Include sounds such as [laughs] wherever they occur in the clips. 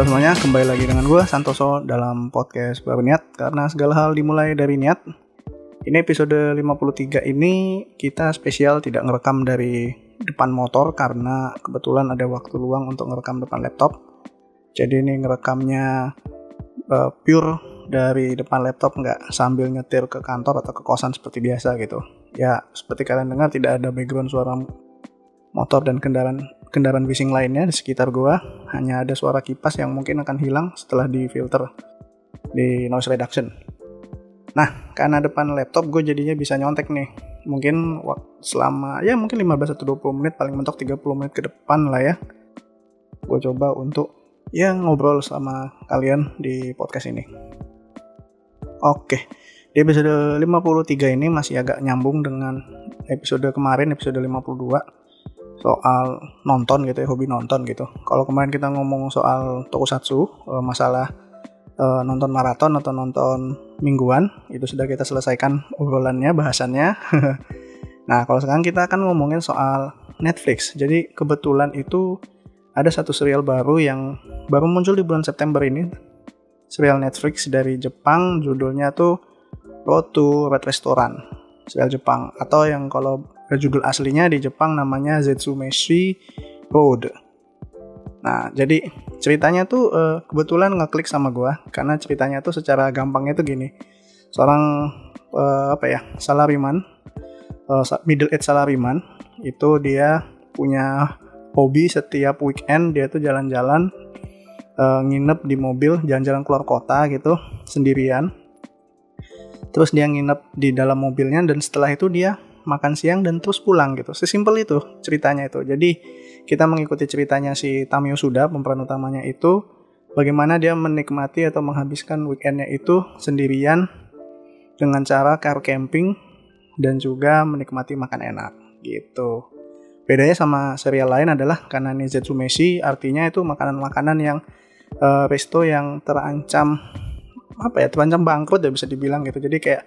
Halo semuanya, kembali lagi dengan gue Santoso dalam podcast Baru Niat Karena segala hal dimulai dari niat. Ini episode 53 ini kita spesial tidak ngerekam dari depan motor Karena kebetulan ada waktu luang untuk ngerekam depan laptop. Jadi ini ngerekamnya uh, pure dari depan laptop nggak sambil nyetir ke kantor atau ke kosan seperti biasa gitu. Ya seperti kalian dengar tidak ada background suara motor dan kendaraan kendaraan bising lainnya di sekitar gua hanya ada suara kipas yang mungkin akan hilang setelah difilter di noise reduction. Nah, karena depan laptop gue jadinya bisa nyontek nih. Mungkin selama ya mungkin 15 atau 20 menit paling mentok 30 menit ke depan lah ya. Gue coba untuk ya ngobrol sama kalian di podcast ini. Oke. Di episode 53 ini masih agak nyambung dengan episode kemarin episode 52 soal nonton gitu ya hobi nonton gitu. Kalau kemarin kita ngomong soal tokusatsu eh, masalah uh, nonton maraton atau nonton mingguan itu sudah kita selesaikan obrolannya bahasannya. [laughs] Nah kalau sekarang kita akan ngomongin soal Netflix. Jadi kebetulan itu ada satu serial baru yang baru muncul di bulan September ini. Serial Netflix dari Jepang judulnya tuh Road to Red Restaurant serial Jepang. Atau yang kalau judul aslinya di Jepang namanya Zetsumeshi Road. Nah, jadi ceritanya tuh uh, kebetulan ngeklik sama gua karena ceritanya tuh secara gampangnya tuh gini. Seorang uh, apa ya, salariman, uh, middle age salariman itu dia punya hobi setiap weekend dia tuh jalan-jalan uh, nginep di mobil, jalan-jalan keluar kota gitu sendirian. Terus dia nginep di dalam mobilnya dan setelah itu dia makan siang dan terus pulang gitu. Sesimpel itu ceritanya itu. Jadi kita mengikuti ceritanya si Tamio Suda pemeran utamanya itu bagaimana dia menikmati atau menghabiskan weekendnya itu sendirian dengan cara car camping dan juga menikmati makan enak gitu. Bedanya sama serial lain adalah karena ini Zetsumeshi artinya itu makanan-makanan yang uh, resto yang terancam apa ya terancam bangkrut ya bisa dibilang gitu. Jadi kayak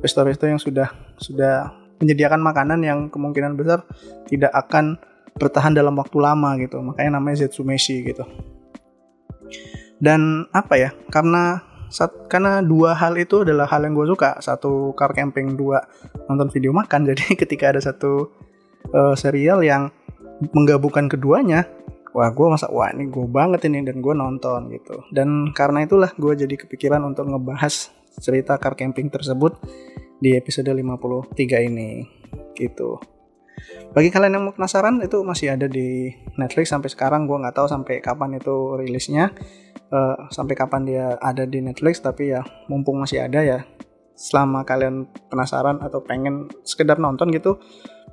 resto-resto yang sudah sudah menyediakan makanan yang kemungkinan besar tidak akan bertahan dalam waktu lama gitu. Makanya namanya Zetsumeshi gitu. Dan apa ya? Karena saat, karena dua hal itu adalah hal yang gue suka. Satu car camping, dua nonton video makan. [laughs] Jadi ketika ada satu uh, serial yang menggabungkan keduanya, wah gue masa wah ini gue banget ini dan gue nonton gitu. Dan karena itulah gue jadi kepikiran untuk ngebahas cerita car camping tersebut di episode 53 ini gitu. Bagi kalian yang mau penasaran itu masih ada di Netflix sampai sekarang. Gue nggak tahu sampai kapan itu rilisnya. Uh, sampai kapan dia ada di Netflix tapi ya mumpung masih ada ya. Selama kalian penasaran atau pengen sekedar nonton gitu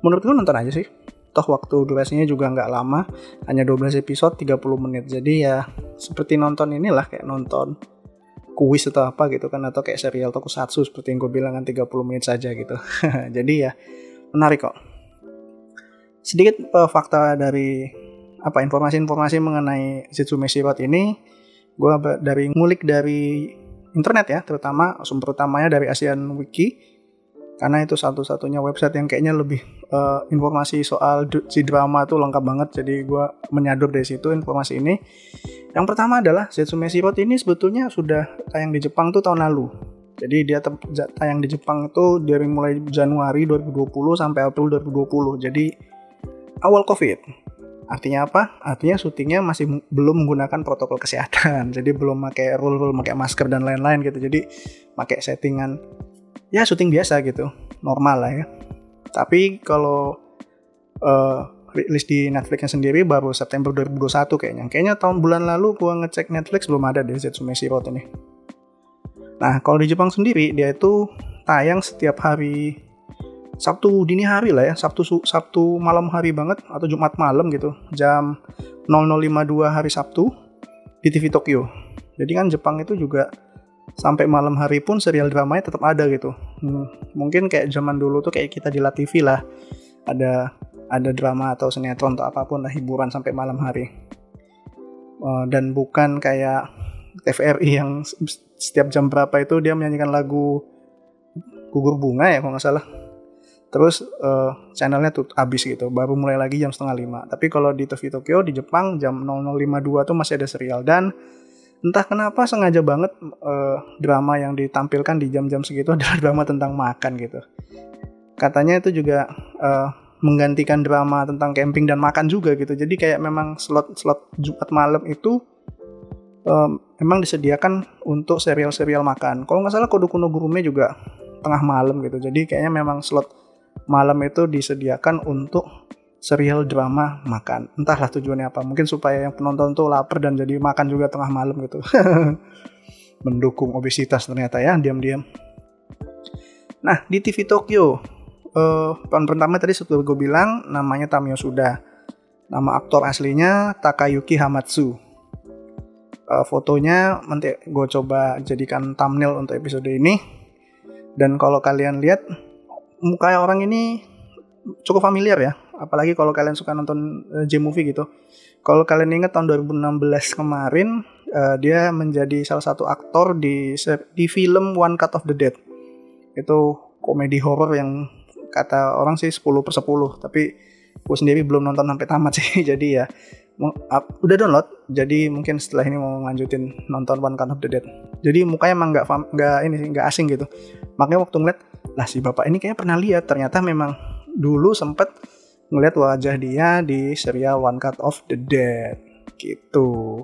menurut gue nonton aja sih. Toh waktu durasinya juga nggak lama hanya 12 episode 30 menit. Jadi ya seperti nonton inilah kayak nonton kuis atau apa gitu kan atau kayak serial tokusatsu seperti yang gue bilang kan 30 menit saja gitu. [laughs] Jadi ya menarik kok. Sedikit uh, fakta dari apa informasi-informasi mengenai Zitsume Shirot ini gue dari ngulik dari internet ya terutama sumber utamanya dari ASEAN Wiki karena itu satu-satunya website yang kayaknya lebih uh, informasi soal si drama tuh lengkap banget. Jadi gue menyadur dari situ informasi ini. Yang pertama adalah Zetsume Shirot ini sebetulnya sudah tayang di Jepang tuh tahun lalu. Jadi dia tayang di Jepang itu dari mulai Januari 2020 sampai April 2020 jadi awal covid. Artinya apa? Artinya syutingnya masih belum menggunakan protokol kesehatan. [laughs] Jadi belum pakai rule rule pakai masker dan lain-lain gitu. Jadi pakai settingan ya syuting biasa gitu. Normal lah ya. Tapi kalau uh, rilis di Netflixnya sendiri baru September 2021 kayaknya. Kayaknya tahun bulan lalu gua ngecek Netflix belum ada deh Zetsume Shirot ini. Nah kalau di Jepang sendiri dia itu tayang setiap hari Sabtu dini hari lah ya. Sabtu Sabtu malam hari banget atau Jumat malam gitu. Jam 0052 hari Sabtu di TV Tokyo. Jadi kan Jepang itu juga sampai malam hari pun serial dramanya tetap ada gitu. Hmm, mungkin kayak zaman dulu tuh kayak kita di La TV lah. Ada ada drama atau sinetron atau apa pun lah hiburan sampai malam hari. Uh, dan bukan kayak TVRI yang setiap jam berapa itu dia menyanyikan lagu gugur bunga ya kalau nggak salah. Terus uh, channelnya tuh habis gitu, baru mulai lagi jam setengah lima. Tapi kalau di TV Tokyo di Jepang jam 0052 tuh masih ada serial dan entah kenapa sengaja banget uh, drama yang ditampilkan di jam-jam segitu [laughs] adalah drama tentang makan gitu. Katanya itu juga uh, menggantikan drama tentang camping dan makan juga gitu. Jadi kayak memang slot-slot Jumat malam itu um, emang disediakan untuk serial-serial makan. Kalau nggak salah Kode Kuno Gurume juga tengah malam gitu. Jadi kayaknya memang slot malam itu disediakan untuk serial drama makan. Entahlah tujuannya apa. Mungkin supaya yang penonton tuh lapar dan jadi makan juga tengah malam gitu. [laughs] Mendukung obesitas ternyata ya, diam-diam. Nah, di TV Tokyo, uh, tahun pertama tadi seperti gue bilang, namanya Tamio Suda. Nama aktor aslinya Takayuki Hamatsu. Uh, fotonya nanti gue coba jadikan thumbnail untuk episode ini. Dan kalau kalian lihat, muka orang ini cukup familiar ya apalagi kalau kalian suka nonton uh, J-movie gitu. Kalau kalian ingat tahun 2016 kemarin uh, dia menjadi salah satu aktor di di film One Cut of the Dead. Itu komedi horor yang kata orang sih 10 per 10, tapi gue sendiri belum nonton sampai tamat sih. [laughs] Jadi ya udah download. Jadi mungkin setelah ini mau lanjutin nonton One Cut of the Dead. Jadi mukanya emang nggak nggak ini nggak asing gitu. Makanya waktu ngeliat lah si bapak ini kayaknya pernah lihat ternyata memang dulu sempet ngeliat wajah dia di serial One Cut of the Dead gitu.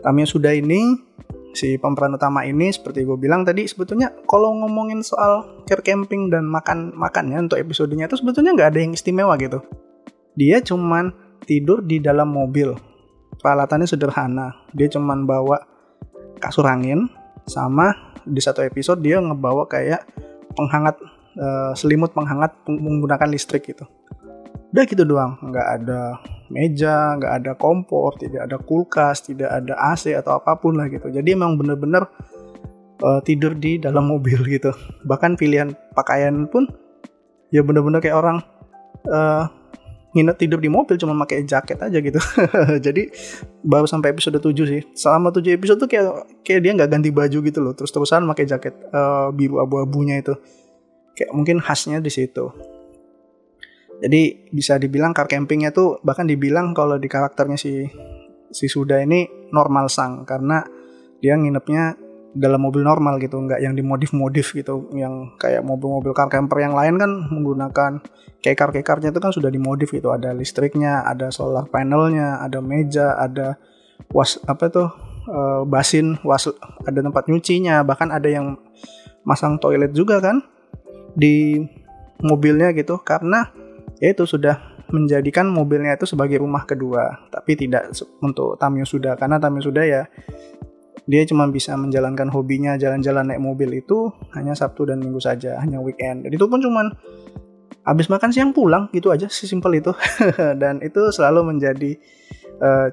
Tamiya sudah ini si pemeran utama ini seperti gue bilang tadi sebetulnya kalau ngomongin soal care camping dan makan makannya untuk episodenya itu sebetulnya nggak ada yang istimewa gitu. Dia cuman tidur di dalam mobil. Peralatannya sederhana. Dia cuman bawa kasur angin sama di satu episode dia ngebawa kayak penghangat uh, selimut penghangat menggunakan listrik gitu udah gitu doang nggak ada meja nggak ada kompor tidak ada kulkas tidak ada AC atau apa pun lah gitu jadi emang bener-bener uh, tidur di dalam mobil gitu bahkan pilihan pakaian pun ya bener-bener kayak orang uh, nginep tidur di mobil cuma pakai jaket aja gitu. [laughs] Jadi baru sampai episode 7 sih. Selama 7 episode tuh kayak kayak dia nggak ganti baju gitu loh. Terus-terusan pakai jaket uh, biru abu-abunya itu. Kayak mungkin khasnya di situ. Jadi bisa dibilang car campingnya tuh bahkan dibilang kalau di karakternya si si Suda ini normal sang karena dia nginepnya dalam mobil normal gitu, nggak yang dimodif-modif gitu, yang kayak mobil-mobil car camper yang lain kan menggunakan kekar-kekarnya itu kan sudah dimodif gitu, ada listriknya, ada solar panelnya, ada meja, ada was apa tuh uh, basin, was ada tempat nyucinya, bahkan ada yang masang toilet juga kan di mobilnya gitu, karena ya itu sudah menjadikan mobilnya itu sebagai rumah kedua tapi tidak untuk Tamio sudah karena Tamio sudah ya dia cuma bisa menjalankan hobinya jalan-jalan naik mobil itu hanya Sabtu dan Minggu saja hanya weekend. Dan itu pun cuman habis makan siang pulang gitu aja sesimpel itu. [laughs] Dan itu selalu menjadi uh,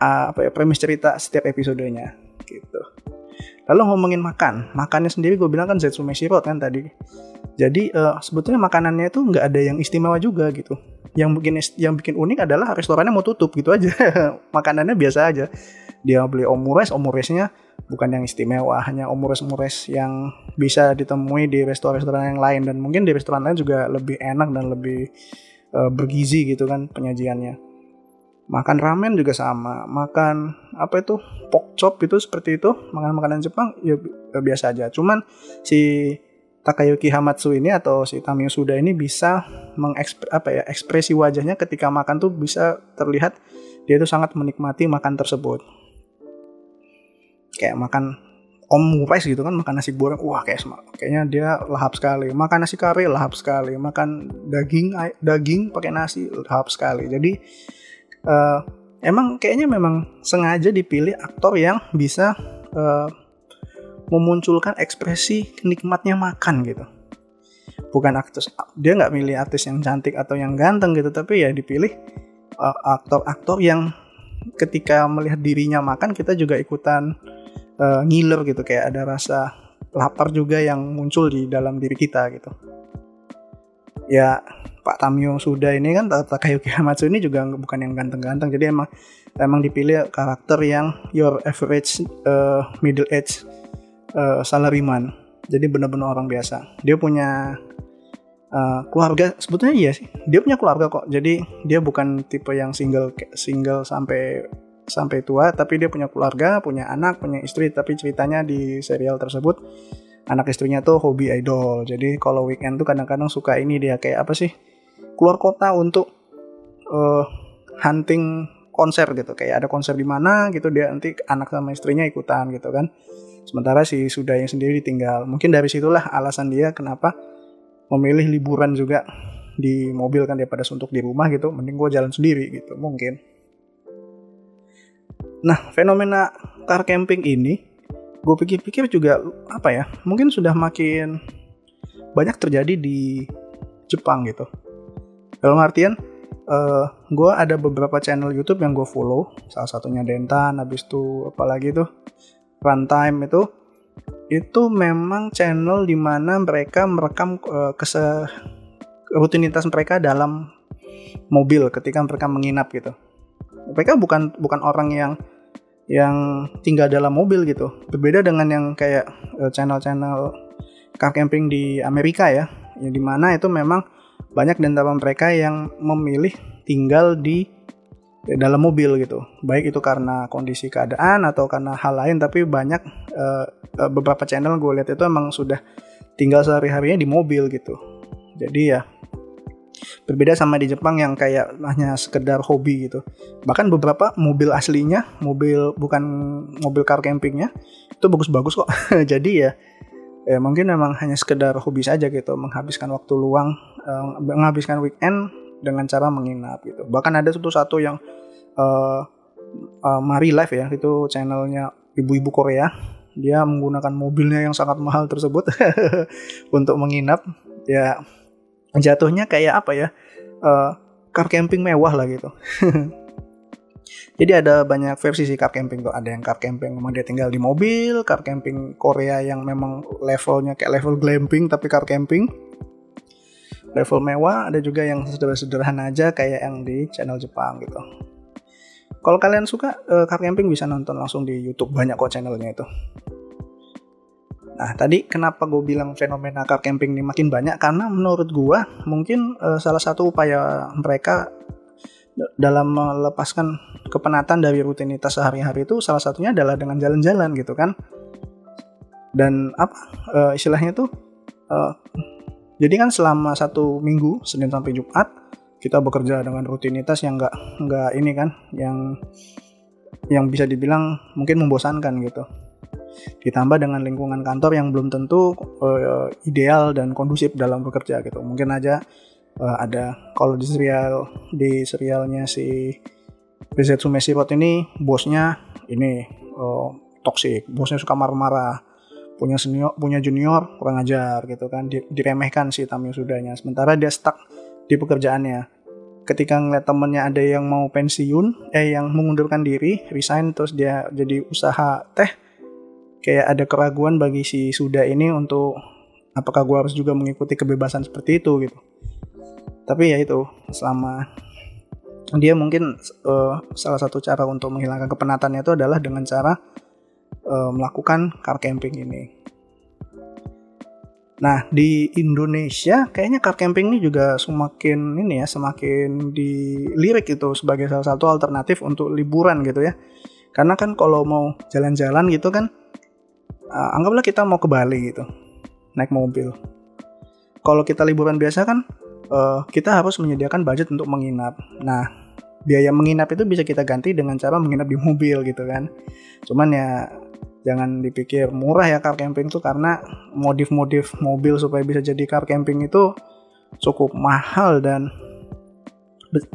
apa ya premis cerita setiap episodenya gitu lalu ngomongin makan makannya sendiri gue bilang kan Zetsume Shiro kan tadi jadi uh, sebetulnya makanannya itu nggak ada yang istimewa juga gitu. Yang bikin yang bikin unik adalah restorannya mau tutup gitu aja. [laughs] Makanannya biasa aja. Dia beli omures, omuresnya bukan yang istimewa, hanya omures-omures yang bisa ditemui di restoran-restoran yang lain dan mungkin di restoran lain juga lebih enak dan lebih uh, bergizi gitu kan penyajiannya. Makan ramen juga sama, makan apa itu pork chop itu seperti itu, makan makanan Jepang ya biasa aja. Cuman si Takayuki Hamatsu ini atau si Tamio Suda ini bisa mengekspre, apa ya ekspresi wajahnya ketika makan tuh bisa terlihat dia itu sangat menikmati makan tersebut. Kayak makan omurice gitu kan makan nasi goreng wah kayak kayaknya dia lahap sekali makan nasi kari lahap sekali makan daging daging pakai nasi lahap sekali jadi uh, emang kayaknya memang sengaja dipilih aktor yang bisa uh, memunculkan ekspresi nikmatnya makan gitu. Bukan aktor dia nggak milih artis yang cantik atau yang ganteng gitu tapi ya dipilih uh, aktor-aktor uh, yang ketika melihat dirinya makan kita juga ikutan uh, ngiler gitu. Kayak ada rasa lapar juga yang muncul di dalam diri kita gitu ya Pak Tamyo sudah ini kan Takayuki Hamatsu ini juga bukan yang ganteng-ganteng. Jadi emang emang dipilih karakter yang your average uh, middle age uh, salaryman. Jadi benar-benar orang biasa. Dia punya uh, keluarga sebetulnya iya sih. Dia punya keluarga kok. Jadi dia bukan tipe yang single single sampai sampai tua tapi dia punya keluarga punya anak punya istri. Tapi ceritanya di serial tersebut anak istrinya tuh hobi idol. Jadi kalau weekend tuh kadang-kadang suka ini dia kayak apa sih? Keluar kota untuk uh, hunting konser gitu. Kayak ada konser di mana gitu dia nanti anak sama istrinya ikutan gitu kan. Sementara si yang sendiri tinggal mungkin dari situlah alasan dia kenapa memilih liburan juga di mobil kan daripada suntuk di rumah gitu. Mending gue jalan sendiri gitu mungkin. Nah, fenomena car camping ini, gue pikir-pikir juga apa ya, mungkin sudah makin banyak terjadi di Jepang gitu. Dalam artian, uh, eh, gue ada beberapa channel YouTube yang gue follow, salah satunya Dentan, habis itu apalagi tuh? Runtime itu, itu memang channel di mana mereka merekam uh, kese rutinitas mereka dalam mobil ketika mereka menginap gitu. Mereka bukan bukan orang yang yang tinggal dalam mobil gitu. Berbeda dengan yang kayak eh, channel-channel car camping di Amerika ya, yang di mana itu memang banyak dan antara mereka yang memilih tinggal di dalam mobil gitu. Baik itu karena kondisi keadaan atau karena hal lain, tapi banyak uh, beberapa channel gue lihat itu emang sudah tinggal sehari-harinya di mobil gitu. Jadi ya Berbeda sama di Jepang yang kayak hanya sekedar hobi gitu. Bahkan beberapa mobil aslinya, mobil bukan mobil car campingnya itu bagus-bagus kok. [laughs] Jadi ya ya mungkin memang hanya sekedar hobi saja gitu, menghabiskan waktu luang, uh, menghabiskan weekend dengan cara menginap gitu. Bahkan ada satu satu yang uh, uh, Mari Life ya, itu channelnya ibu-ibu Korea. Dia menggunakan mobilnya yang sangat mahal tersebut [laughs] untuk menginap. Ya jatuhnya kayak apa ya uh, car camping mewah lah gitu. [laughs] Jadi ada banyak versi sih car camping tuh. Ada yang car camping memang dia tinggal di mobil car camping Korea yang memang levelnya kayak level glamping tapi car camping. Level mewah ada juga yang sederhana aja kayak yang di channel Jepang gitu. Kalau kalian suka uh, car camping bisa nonton langsung di YouTube. Banyak kok channelnya itu Nah, tadi kenapa gue bilang fenomena car camping ini makin banyak? Karena menurut gue mungkin uh, salah satu upaya mereka dalam melepaskan kepenatan dari rutinitas sehari-hari itu salah satunya adalah dengan jalan-jalan gitu kan. Dan apa uh, istilahnya tuh? Uh, jadi kan selama satu minggu Senin sampai Jumat kita bekerja dengan rutinitas yang nggak nggak ini kan, yang yang bisa dibilang mungkin membosankan gitu ditambah dengan lingkungan kantor yang belum tentu uh, ideal dan kondusif dalam bekerja gitu. Mungkin aja uh, ada kalau di serial di serialnya si Rizet Sumesirot ini bosnya ini uh, toksik bosnya suka marah-marah punya senior punya junior kurang ajar gitu kan. Diremehkan si Tamio sudahnya. Sementara dia stuck di pekerjaannya. Ketika ngeliat temennya ada yang mau pensiun eh yang mengundurkan diri resign terus dia jadi usaha teh kayak ada keraguan bagi si Suda ini untuk apakah gue harus juga mengikuti kebebasan seperti itu gitu. Tapi ya itu selama dia mungkin uh, salah satu cara untuk menghilangkan kepenatannya itu adalah dengan cara uh, melakukan car camping ini. Nah di Indonesia kayaknya car camping ini juga semakin ini ya semakin dilirik itu sebagai salah satu alternatif untuk liburan gitu ya. Karena kan kalau mau jalan-jalan gitu kan uh, anggaplah kita mau ke Bali gitu naik mobil. Kalau kita liburan biasa kan uh, kita harus menyediakan budget untuk menginap. Nah biaya menginap itu bisa kita ganti dengan cara menginap di mobil gitu kan. Cuman ya jangan dipikir murah ya car camping tuh karena modif-modif mobil supaya bisa jadi car camping itu cukup mahal dan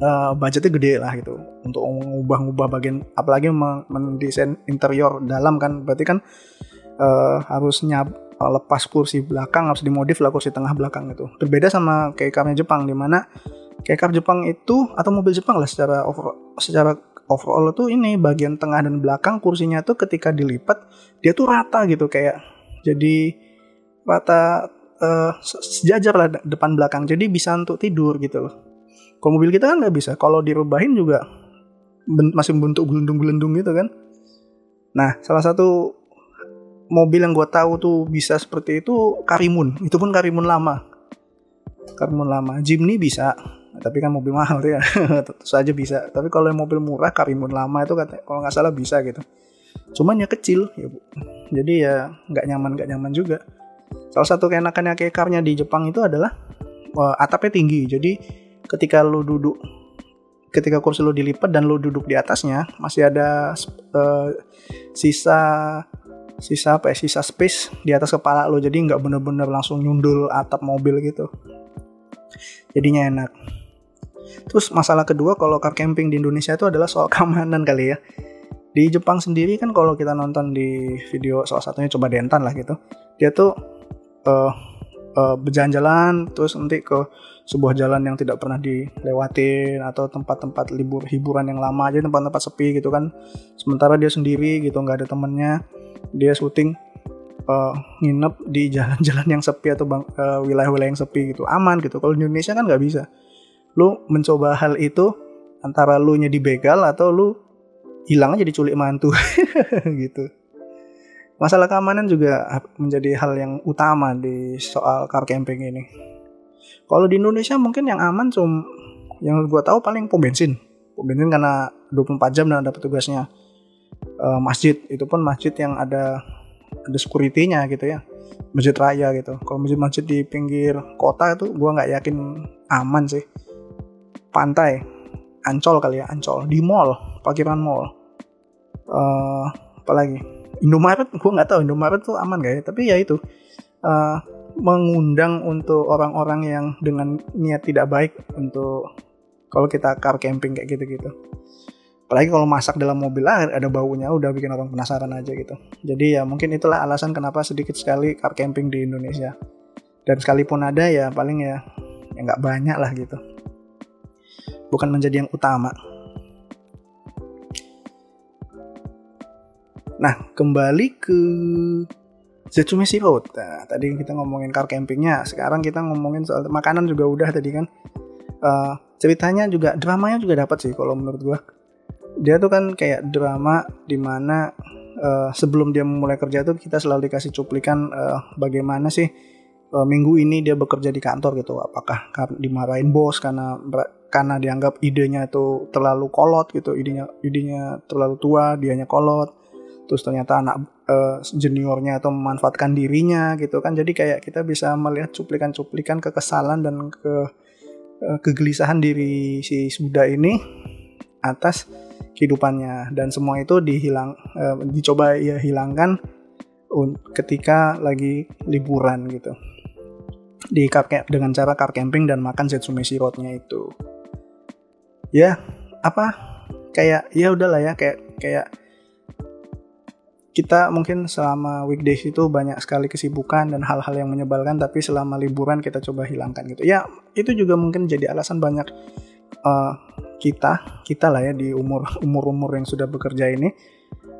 uh, budgetnya gede lah gitu. Untuk mengubah-ubah bagian apalagi mendesain interior dalam kan. Berarti kan uh, harus nyap uh, lepas kursi belakang harus dimodif lah kursi tengah belakang itu. Berbeda sama kayak carnya Jepang di mana kayak Jepang itu atau mobil Jepang lah secara over, secara overall itu ini bagian tengah dan belakang kursinya tuh ketika dilipat dia tuh rata gitu kayak jadi rata uh, sejajar lah depan belakang. Jadi bisa untuk tidur gitu loh. Kalau mobil kita kan nggak bisa kalau dirubahin juga masih bentuk gelendung-gelendung gitu kan. Nah salah satu mobil yang gue tahu tuh bisa seperti itu Karimun. Itu pun Karimun lama. Karimun lama. Jimny bisa tapi kan mobil mahal ya. [laughs] Tentu saja bisa. Tapi kalau yang mobil murah karimun lama itu kata kalau nggak salah bisa gitu. Cuman ya kecil ya bu. Jadi ya nggak nyaman nggak nyaman juga. Salah satu keenakannya kekarnya di Jepang itu adalah uh, atapnya tinggi. Jadi ketika lu duduk ketika kursi lu dilipat dan lu duduk di atasnya masih ada uh, sisa sisa apa ya sisa space di atas kepala lo. Jadi nggak bener-bener langsung nyundul atap mobil gitu. Jadinya enak. Terus masalah kedua kalau car camping di Indonesia itu adalah soal [laughs] keamanan kali ya. Di Jepang sendiri kan kalau kita nonton di video salah satunya coba Dentan lah gitu dia tuh uh, uh, berjalan-jalan terus nanti ke sebuah jalan yang tidak pernah dilewatin atau tempat-tempat libur hiburan yang lama aja tempat-tempat sepi gitu kan. Sementara dia sendiri gitu nggak ada temennya dia syuting uh, nginep di [laughs] jalan-jalan yang sepi atau wilayah wilayah-wilayah yang sepi gitu aman gitu. Kalau di Indonesia kan nggak bisa. Lu mencoba hal itu antara lu nya dibegal atau lu hilang aja diculik mantu [laughs] gitu masalah keamanan juga menjadi hal yang utama di soal car camping ini. Kalau di Indonesia mungkin yang aman cuma yang gue tahu paling pom bensin. Pom bensin karena 24 jam dan ada petugasnya. Uh, masjid itu pun masjid yang ada ada security-nya gitu ya. Masjid raya gitu. Kalau masjid-masjid di pinggir kota itu gue nggak yakin aman sih. Pantai ancol kali ya ancol. Di mall parkiran mall. Uh, apalagi Indomaret gue nggak tahu Indomaret tuh aman gak ya? Tapi ya itu uh, mengundang untuk orang-orang yang dengan niat tidak baik untuk kalau kita car camping kayak gitu-gitu. Apalagi kalau masak dalam mobil lah ada baunya udah bikin orang penasaran aja gitu. Jadi ya mungkin itulah alasan kenapa sedikit sekali car camping di Indonesia. Dan sekalipun ada ya paling ya ya nggak banyak lah gitu. Bukan menjadi yang utama nah kembali ke Zetsumesi Road nah, tadi kita ngomongin car campingnya sekarang kita ngomongin soal makanan juga udah tadi kan. Uh, ceritanya juga dramanya juga dapat sih kalau menurut gua. Dia tuh kan kayak drama di mana uh, sebelum dia memulai kerja tuh kita selalu dikasih cuplikan uh, bagaimana sih uh, minggu ini dia bekerja di kantor gitu. Apakah dimarahin bos karena karena dianggap idenya itu terlalu kolot gitu idenya idenya terlalu tua dianya kolot terus ternyata anak uh, juniornya atau memanfaatkan dirinya gitu kan. Jadi kayak kita bisa melihat cuplikan-cuplikan kekesalan dan ke uh, kegelisahan diri si Suda ini atas kehidupannya. Dan semua itu dihilang uh, dicoba ya hilangkan ketika lagi liburan gitu. Di car dengan cara car camping dan makan Zetsumesi Roadnya itu. Ya apa? Kayak ya udahlah ya kayak kayak kita mungkin selama weekdays itu banyak sekali kesibukan dan hal-hal yang menyebalkan tapi selama liburan kita coba hilangkan gitu. Ya itu juga mungkin jadi alasan banyak uh, kita kita lah ya di umur [laughs] umur umur yang sudah bekerja ini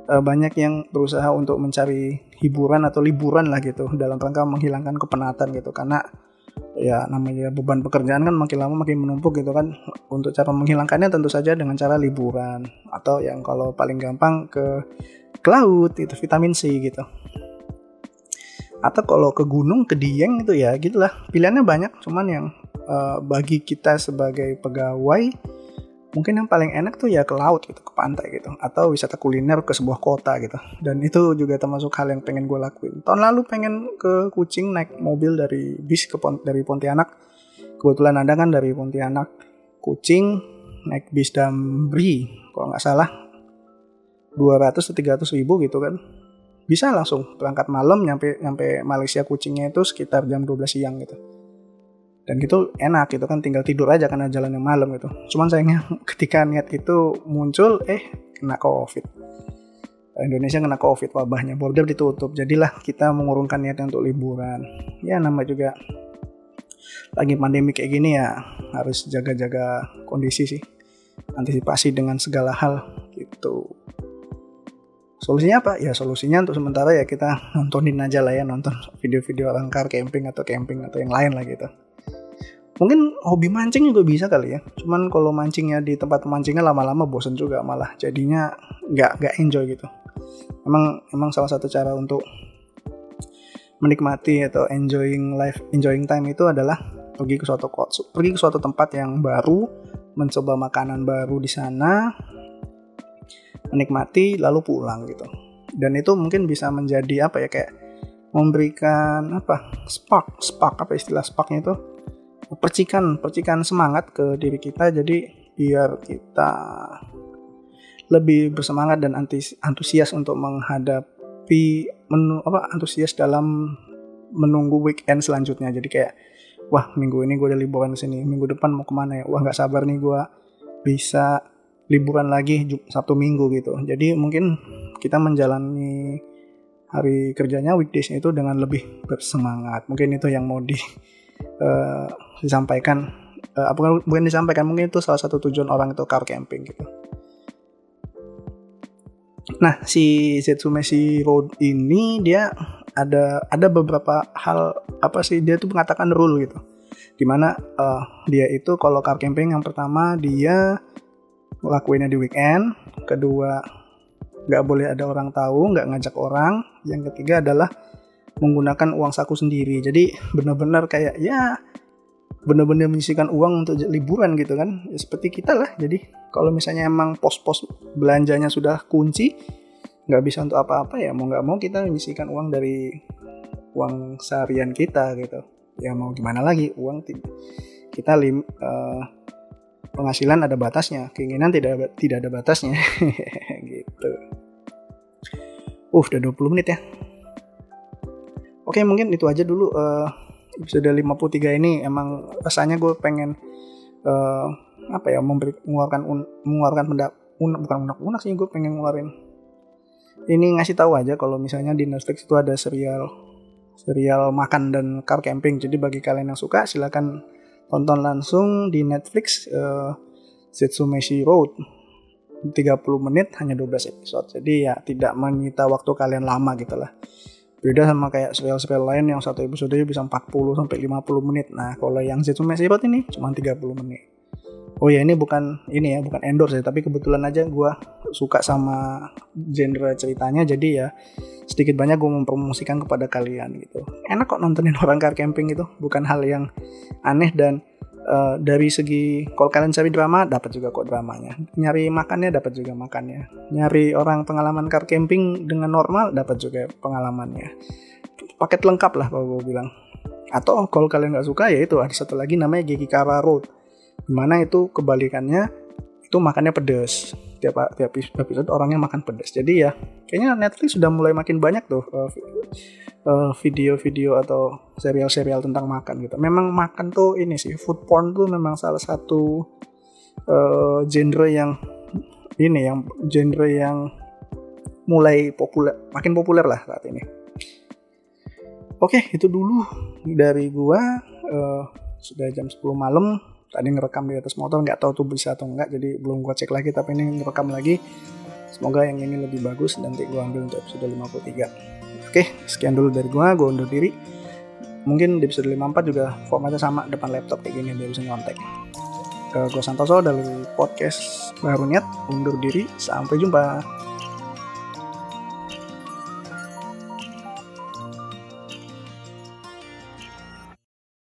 uh, banyak yang berusaha untuk mencari hiburan atau liburan lah gitu dalam rangka menghilangkan kepenatan gitu. Karena ya namanya beban pekerjaan kan makin lama makin menumpuk gitu kan. Untuk cara menghilangkannya tentu saja dengan cara liburan. Atau yang kalau paling gampang ke ke laut itu vitamin C gitu. Atau kalau ke gunung ke dieng itu ya gitulah. Pilihannya banyak cuman yang uh, bagi kita sebagai pegawai mungkin yang paling enak tuh ya ke laut gitu ke pantai gitu. Atau wisata kuliner ke sebuah kota gitu. Dan itu juga termasuk hal yang pengen gue lakuin. Tahun lalu pengen ke Kucing naik mobil dari bis ke Pont dari Pontianak. Kebetulan ada kan dari Pontianak Kucing naik bis Damri kalau nggak salah 200 atau 300 ribu gitu kan. Bisa langsung berangkat malam nyampe nyampe Malaysia Kucingnya itu sekitar jam 12 siang gitu. Dan gitu enak gitu kan tinggal tidur aja karena jalan yang malam gitu. Cuman sayangnya [laughs] ketika niat itu muncul eh kena covid. Indonesia kena covid wabahnya border ditutup. Jadilah kita mengurungkan niatnya untuk liburan. Ya nama juga lagi pandemi kayak gini ya harus jaga-jaga kondisi sih antisipasi dengan segala hal gitu solusinya apa? Ya solusinya untuk sementara ya kita nontonin aja lah ya nonton video-video orang car camping atau camping atau yang lain lah gitu. Mungkin hobi mancing juga bisa kali ya. Cuman kalau mancingnya di tempat mancingnya lama-lama bosen juga malah jadinya nggak nggak enjoy gitu. Emang emang salah satu cara untuk menikmati atau enjoying life enjoying time itu adalah pergi ke suatu pergi ke suatu tempat yang baru mencoba makanan baru di sana menikmati lalu pulang gitu. Dan itu mungkin bisa menjadi apa ya kayak memberikan apa spark spark apa istilah sparknya itu? Percikan percikan semangat ke diri kita jadi biar kita lebih bersemangat dan antusias untuk menghadapi menu apa antusias dalam menunggu weekend selanjutnya. Jadi kayak wah minggu ini gue udah liburan sini minggu depan mau ke mana ya? Wah nggak sabar nih gue bisa liburan lagi Sabtu Minggu gitu. Jadi mungkin kita menjalani hari kerjanya weekdays itu dengan lebih bersemangat. Mungkin itu yang mau di uh, disampaikan. Uh, bukan bukan disampaikan mungkin itu salah satu tujuan orang itu car camping gitu. Nah, si Zetsumeshi Road ini dia ada ada beberapa hal apa sih dia tuh mengatakan rule gitu. Di mana uh, dia itu kalau car camping yang pertama dia ngelakuinnya di weekend, kedua nggak boleh ada orang tahu, nggak ngajak orang, yang ketiga adalah menggunakan uang saku sendiri. Jadi benar-benar kayak ya benar-benar menyisikan uang untuk liburan gitu kan. Ya, seperti kita lah. Jadi kalau misalnya emang pos-pos belanjanya sudah kunci nggak bisa untuk apa-apa ya mau nggak mau kita menyisikan uang dari uang seharian kita gitu. Ya mau gimana lagi uang kita lim, uh, penghasilan ada batasnya keinginan tidak tidak ada batasnya. [laughs] Gitu. Uh udah 20 menit ya. Oke mungkin itu aja dulu uh, episode 53 ini. Emang rasanya gue pengen uh, apa ya memberi mengeluarkan un, mengeluarkan pendak un, bukan unak-unak sih gue pengen ngeluarin. Ini ngasih tahu aja kalau misalnya di Netflix itu ada serial serial makan dan car camping. Jadi bagi kalian yang suka silahkan tonton langsung di Netflix uh, Setsumeshi Road 30 menit hanya 12 episode jadi ya tidak menyita waktu kalian lama gitu lah Beda sama kayak serial-serial lain yang satu episode bisa 40 sampai 50 menit. Nah, kalau yang Zetsume Sirot ini cuma 30 menit. Oh ya ini bukan ini ya bukan endorse ya tapi kebetulan aja gue suka sama genre ceritanya jadi ya sedikit banyak gue mempromosikan kepada kalian gitu. Enak kok nontonin [laughs] orang car camping itu bukan hal yang aneh dan uh, dari segi kalau kalian cari drama dapat juga kok dramanya. Nyari makannya dapat juga makannya. Nyari orang pengalaman car camping dengan normal dapat juga pengalamannya. Paket lengkap lah kalau gue bilang. Atau kalau kalian nggak suka ya itu ada satu lagi namanya Gekikara Road di mana itu kebalikannya itu makannya pedes tiap tiap episode orangnya makan pedas jadi ya kayaknya Netflix sudah mulai makin banyak tuh uh, uh, video-video atau serial-serial tentang makan gitu. Memang makan tuh ini sih food porn tuh memang salah satu uh, genre yang ini yang genre yang mulai populer makin populer lah saat ini. Oke, itu dulu dari gua uh, sudah jam 10 malam. Tadi ngerekam di atas motor nggak tahu tuh bisa atau enggak jadi belum gua cek lagi tapi ini ngerekam lagi. Semoga yang ini lebih bagus nanti gua ambil untuk episode 53. Oke, sekian dulu dari gua, gua undur diri. Mungkin di episode 54 juga formatnya sama depan laptop kayak gini biar bisa nyontek. Ke gua Santoso dari podcast Baru Niat, undur diri, sampai jumpa.